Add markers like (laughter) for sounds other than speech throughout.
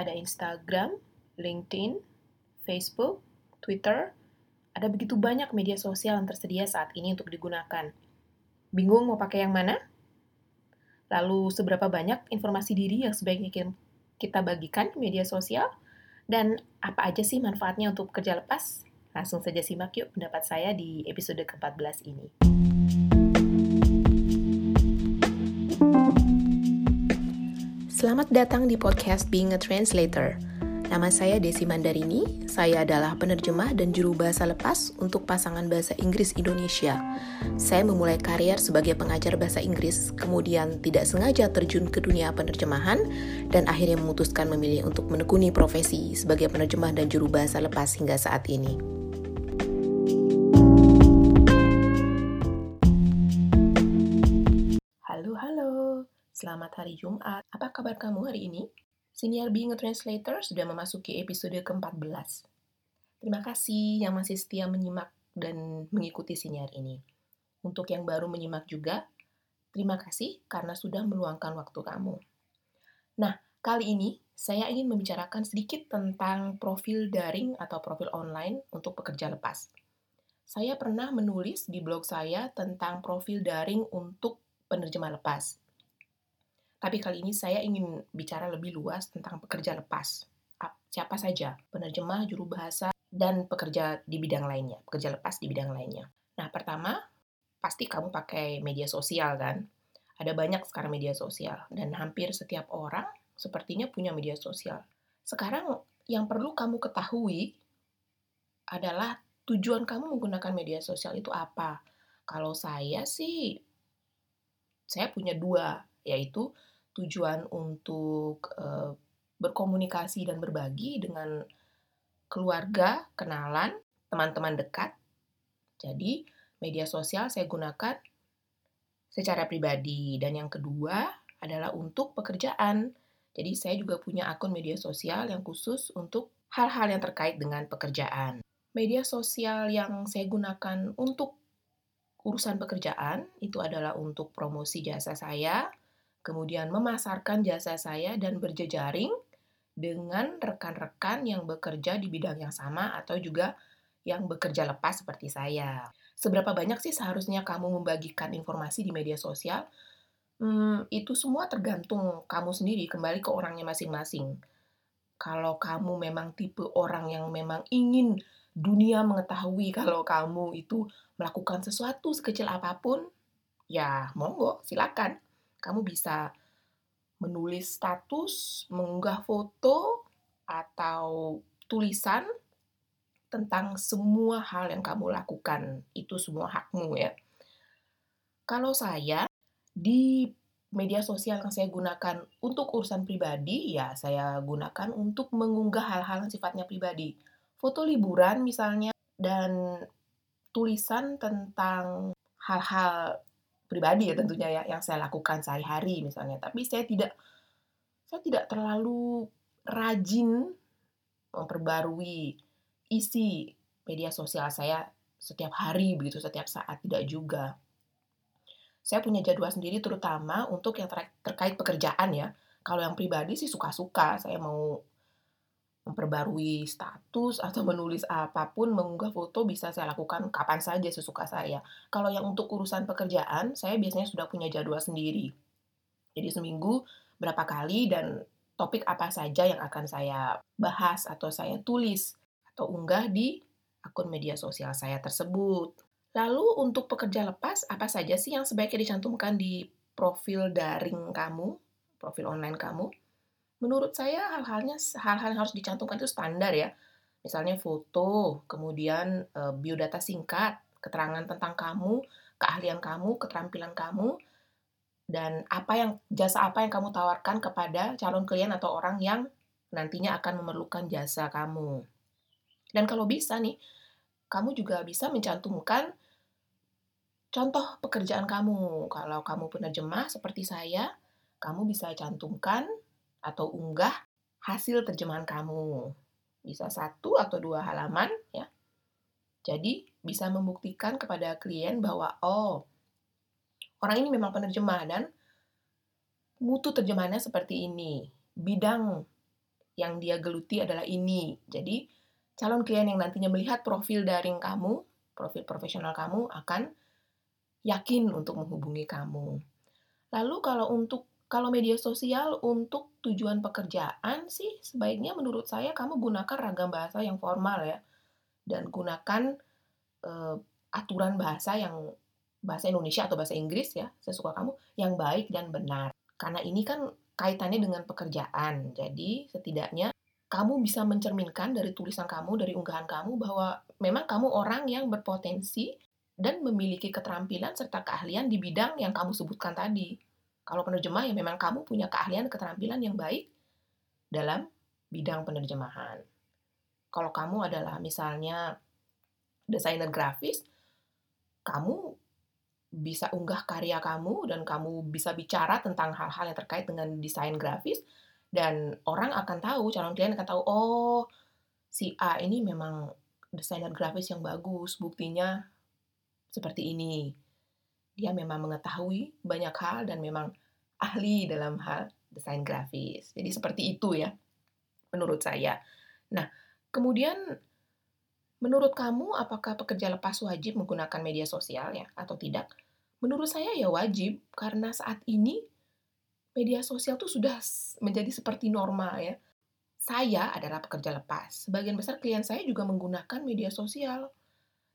Ada Instagram, LinkedIn, Facebook, Twitter, ada begitu banyak media sosial yang tersedia saat ini untuk digunakan. Bingung mau pakai yang mana? Lalu seberapa banyak informasi diri yang sebaiknya kita bagikan di media sosial? Dan apa aja sih manfaatnya untuk kerja lepas? Langsung saja simak yuk pendapat saya di episode ke-14 ini. Selamat datang di podcast Being a Translator – Nama saya Desi Mandarini, saya adalah penerjemah dan juru bahasa lepas untuk pasangan bahasa Inggris Indonesia. Saya memulai karier sebagai pengajar bahasa Inggris, kemudian tidak sengaja terjun ke dunia penerjemahan, dan akhirnya memutuskan memilih untuk menekuni profesi sebagai penerjemah dan juru bahasa lepas hingga saat ini. Selamat hari Jumat. Apa kabar kamu hari ini? Senior Being a Translator sudah memasuki episode ke-14. Terima kasih yang masih setia menyimak dan mengikuti senior ini. Untuk yang baru menyimak juga, terima kasih karena sudah meluangkan waktu kamu. Nah, kali ini saya ingin membicarakan sedikit tentang profil daring atau profil online untuk pekerja lepas. Saya pernah menulis di blog saya tentang profil daring untuk penerjemah lepas. Tapi kali ini saya ingin bicara lebih luas tentang pekerja lepas. Siapa saja, penerjemah, juru bahasa, dan pekerja di bidang lainnya, pekerja lepas di bidang lainnya. Nah, pertama, pasti kamu pakai media sosial kan? Ada banyak sekarang media sosial, dan hampir setiap orang sepertinya punya media sosial. Sekarang yang perlu kamu ketahui adalah tujuan kamu menggunakan media sosial itu apa. Kalau saya sih, saya punya dua, yaitu tujuan untuk uh, berkomunikasi dan berbagi dengan keluarga, kenalan, teman-teman dekat. Jadi, media sosial saya gunakan secara pribadi dan yang kedua adalah untuk pekerjaan. Jadi, saya juga punya akun media sosial yang khusus untuk hal-hal yang terkait dengan pekerjaan. Media sosial yang saya gunakan untuk urusan pekerjaan itu adalah untuk promosi jasa saya, kemudian memasarkan jasa saya dan berjejaring dengan rekan-rekan yang bekerja di bidang yang sama atau juga yang bekerja lepas seperti saya. Seberapa banyak sih seharusnya kamu membagikan informasi di media sosial? Hmm, itu semua tergantung kamu sendiri, kembali ke orangnya masing-masing. Kalau kamu memang tipe orang yang memang ingin dunia mengetahui (laughs) kalau kamu itu melakukan sesuatu sekecil apa pun, ya monggo, silakan kamu bisa menulis status, mengunggah foto, atau tulisan tentang semua hal yang kamu lakukan. Itu semua hakmu ya. Kalau saya di media sosial yang saya gunakan untuk urusan pribadi, ya saya gunakan untuk mengunggah hal-hal yang sifatnya pribadi. Foto liburan misalnya, dan tulisan tentang hal-hal pribadi ya tentunya ya yang saya lakukan sehari-hari misalnya. Tapi saya tidak saya tidak terlalu rajin memperbarui isi media sosial saya setiap hari begitu setiap saat tidak juga. Saya punya jadwal sendiri terutama untuk yang terkait pekerjaan ya. Kalau yang pribadi sih suka-suka saya mau memperbarui status atau menulis apa pun, mengunggah foto bisa saya lakukan kapan saja sesuka saya. Kalau yang untuk urusan pekerjaan, saya biasanya sudah punya jadwal sendiri. Jadi seminggu berapa kali dan topik apa saja yang akan saya bahas atau saya tulis atau unggah di akun media sosial saya tersebut. Lalu untuk pekerja lepas, apa saja sih yang sebaiknya dicantumkan di profil daring kamu, profil online kamu? Menurut saya hal-halnya hal-hal yang harus dicantumkan itu standar ya. Misalnya foto, kemudian e, biodata singkat, keterangan tentang kamu, keahlian kamu, keterampilan kamu, dan apa yang jasa apa yang kamu tawarkan kepada calon klien atau orang yang nantinya akan memerlukan jasa kamu. Dan kalau bisa nih, kamu juga bisa mencantumkan contoh pekerjaan kamu. Kalau kamu penerjemah seperti saya, kamu bisa cantumkan atau unggah hasil terjemahan kamu. Bisa satu atau dua halaman ya. Jadi bisa membuktikan kepada klien bahwa oh orang ini memang penerjemah dan mutu terjemahannya seperti ini. Bidang yang dia geluti adalah ini. Jadi, calon klien yang nantinya melihat profil daring kamu, profil profesional kamu akan yakin untuk menghubungi kamu. Lalu kalau untuk kalau media sosial untuk tujuan pekerjaan sih sebaiknya menurut saya kamu gunakan ragam bahasa yang formal ya. Dan gunakan uh, aturan bahasa yang bahasa Indonesia atau bahasa Inggris ya sesuka kamu yang baik dan benar. Karena ini kan kaitannya dengan pekerjaan. Jadi setidaknya kamu bisa mencerminkan dari tulisan kamu dari unggahan kamu bahwa memang kamu orang yang berpotensi dan memiliki keterampilan serta keahlian di bidang yang kamu sebutkan tadi kalau penerjemah ya memang kamu punya keahlian keterampilan yang baik dalam bidang penerjemahan. Kalau kamu adalah misalnya desainer grafis, kamu bisa unggah karya kamu dan kamu bisa bicara tentang hal-hal yang terkait dengan desain grafis dan orang akan tahu, calon klien akan tahu, oh si A ini memang desainer grafis yang bagus, buktinya seperti ini dia memang mengetahui banyak hal dan memang ahli dalam hal desain grafis. Jadi seperti itu ya, menurut saya. Nah, kemudian menurut kamu apakah pekerja lepas wajib menggunakan media sosial ya atau tidak? Menurut saya ya wajib karena saat ini media sosial itu sudah menjadi seperti normal ya. Saya adalah pekerja lepas. Sebagian besar klien saya juga menggunakan media sosial.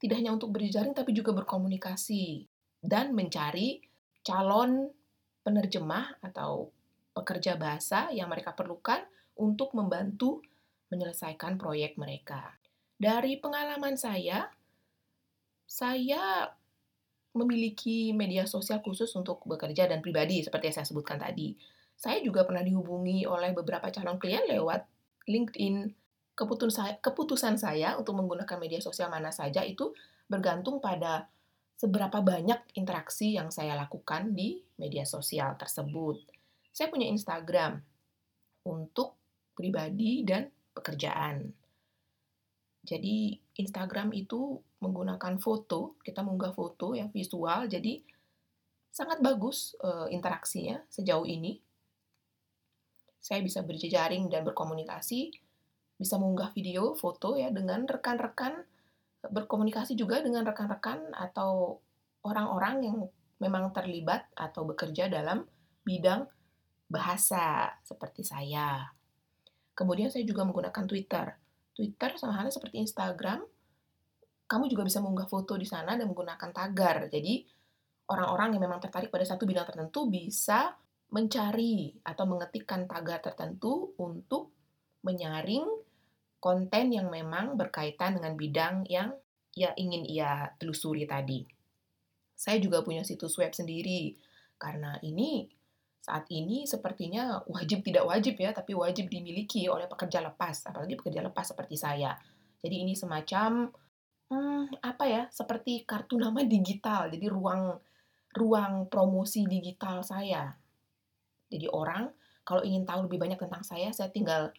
Tidak hanya untuk berjejaring tapi juga berkomunikasi dan mencari calon penerjemah atau pekerja bahasa yang mereka perlukan untuk membantu menyelesaikan proyek mereka. Dari pengalaman saya, saya memiliki media sosial khusus untuk bekerja dan pribadi seperti yang saya sebutkan tadi. Saya juga pernah dihubungi oleh beberapa calon klien lewat LinkedIn. Keputusan saya untuk menggunakan media sosial mana saja itu bergantung pada seberapa banyak interaksi yang saya lakukan di media sosial tersebut. Saya punya Instagram untuk pribadi dan pekerjaan. Jadi Instagram itu menggunakan foto, kita mengunggah foto yang visual, jadi sangat bagus e, interaksinya sejauh ini. Saya bisa berjejaring dan berkomunikasi, bisa mengunggah video, foto ya dengan rekan-rekan berkomunikasi juga dengan rekan-rekan atau orang-orang yang memang terlibat atau bekerja dalam bidang bahasa seperti saya. Kemudian saya juga menggunakan Twitter. Twitter sama halnya seperti Instagram, kamu juga bisa mengunggah foto di sana dan menggunakan tagar. Jadi orang-orang yang memang tertarik pada satu bidang tertentu bisa mencari atau mengetikkan tagar tertentu untuk menyaring konten yang memang berkaitan dengan bidang yang ia ingin ia telusuri tadi. Saya juga punya situs web sendiri, karena ini saat ini sepertinya wajib tidak wajib ya, tapi wajib dimiliki oleh pekerja lepas, apalagi pekerja lepas seperti saya. Jadi ini semacam hmm, apa ya, seperti kartu nama digital, jadi ruang ruang promosi digital saya. Jadi orang kalau ingin tahu lebih banyak tentang saya, saya tinggal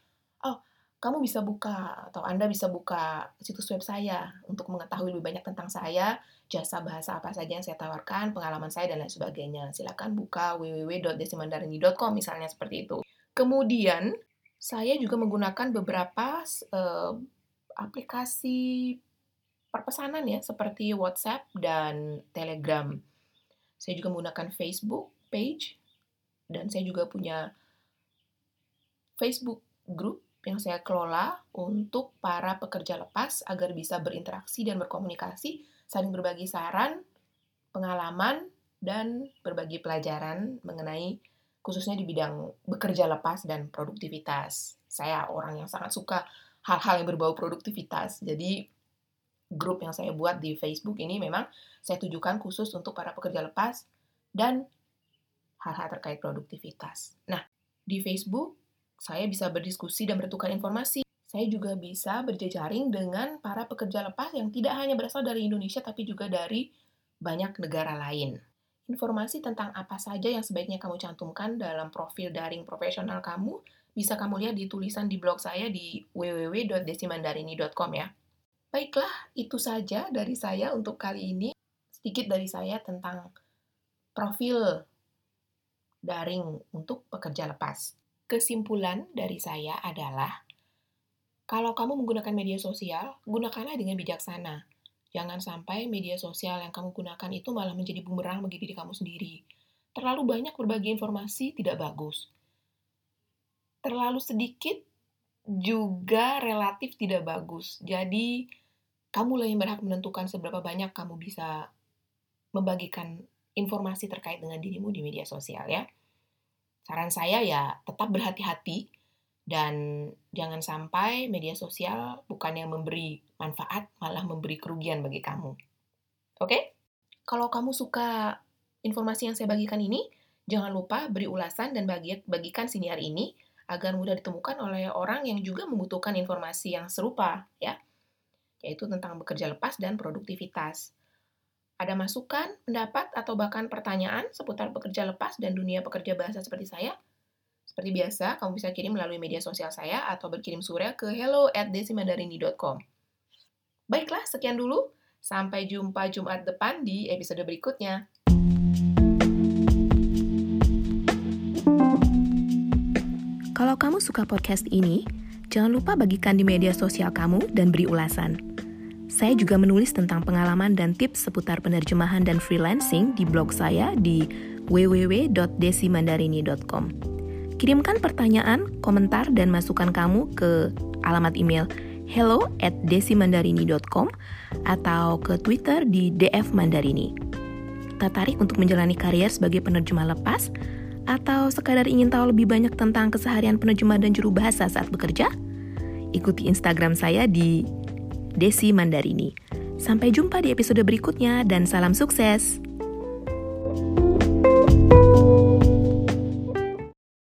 kamu bisa buka atau Anda bisa buka situs web saya untuk mengetahui lebih banyak tentang saya, jasa bahasa apa saja yang saya tawarkan, pengalaman saya, dan lain sebagainya. Silakan buka www.desimandarini.com misalnya seperti itu. Kemudian, saya juga menggunakan beberapa uh, aplikasi perpesanan ya, seperti WhatsApp dan Telegram. Saya juga menggunakan Facebook page, dan saya juga punya Facebook group yang saya kelola untuk para pekerja lepas agar bisa berinteraksi dan berkomunikasi, saling berbagi saran, pengalaman, dan berbagi pelajaran mengenai khususnya di bidang bekerja lepas dan produktivitas. Saya orang yang sangat suka hal-hal yang berbau produktivitas. Jadi grup yang saya buat di Facebook ini memang saya tujukan khusus untuk para pekerja lepas dan hal-hal terkait produktivitas. Nah, di Facebook saya bisa berdiskusi dan bertukar informasi. Saya juga bisa berjejaring dengan para pekerja lepas yang tidak hanya berasal dari Indonesia, tapi juga dari banyak negara lain. Informasi tentang apa saja yang sebaiknya kamu cantumkan dalam profil daring profesional kamu bisa kamu lihat di tulisan di blog saya di www.desimandarini.com ya. Baiklah, itu saja dari saya untuk kali ini. Sedikit dari saya tentang profil daring untuk pekerja lepas. Kesimpulan dari saya adalah kalau kamu menggunakan media sosial, gunakanlah dengan bijaksana. Jangan sampai media sosial yang kamu gunakan itu malah menjadi bumerang bagi diri kamu sendiri. Terlalu banyak berbagi informasi tidak bagus. Terlalu sedikit juga relatif tidak bagus. Jadi, kamulah yang berhak menentukan seberapa banyak kamu bisa membagikan informasi terkait dengan dirimu di media sosial ya. Saran saya ya tetap berhati-hati dan jangan sampai media sosial bukan yang memberi manfaat, malah memberi kerugian bagi kamu. Oke? Okay? Kalau kamu suka informasi yang saya bagikan ini, jangan lupa beri ulasan dan bagi, bagikan siniar ini agar mudah ditemukan oleh orang yang juga membutuhkan informasi yang serupa, ya, yaitu tentang bekerja lepas dan produktivitas. Ada masukan, pendapat, atau bahkan pertanyaan seputar bekerja lepas dan dunia pekerja bahasa seperti saya? Seperti biasa, kamu bisa kirim melalui media sosial saya atau berkirim surya ke hello at desimandarini.com. Baiklah, sekian dulu. Sampai jumpa Jumat depan di episode berikutnya. Kalau kamu suka podcast ini, jangan lupa bagikan di media sosial kamu dan beri ulasan. Saya juga menulis tentang pengalaman dan tips seputar penerjemahan dan freelancing di blog saya di www.desimandarini.com. Kirimkan pertanyaan, komentar, dan masukan kamu ke alamat email hello at desimandarini.com atau ke Twitter di DF Mandarini. Tertarik untuk menjalani karier sebagai penerjemah lepas? Atau sekadar ingin tahu lebih banyak tentang keseharian penerjemah dan juru bahasa saat bekerja? Ikuti Instagram saya di Desi Mandarini. Sampai jumpa di episode berikutnya dan salam sukses!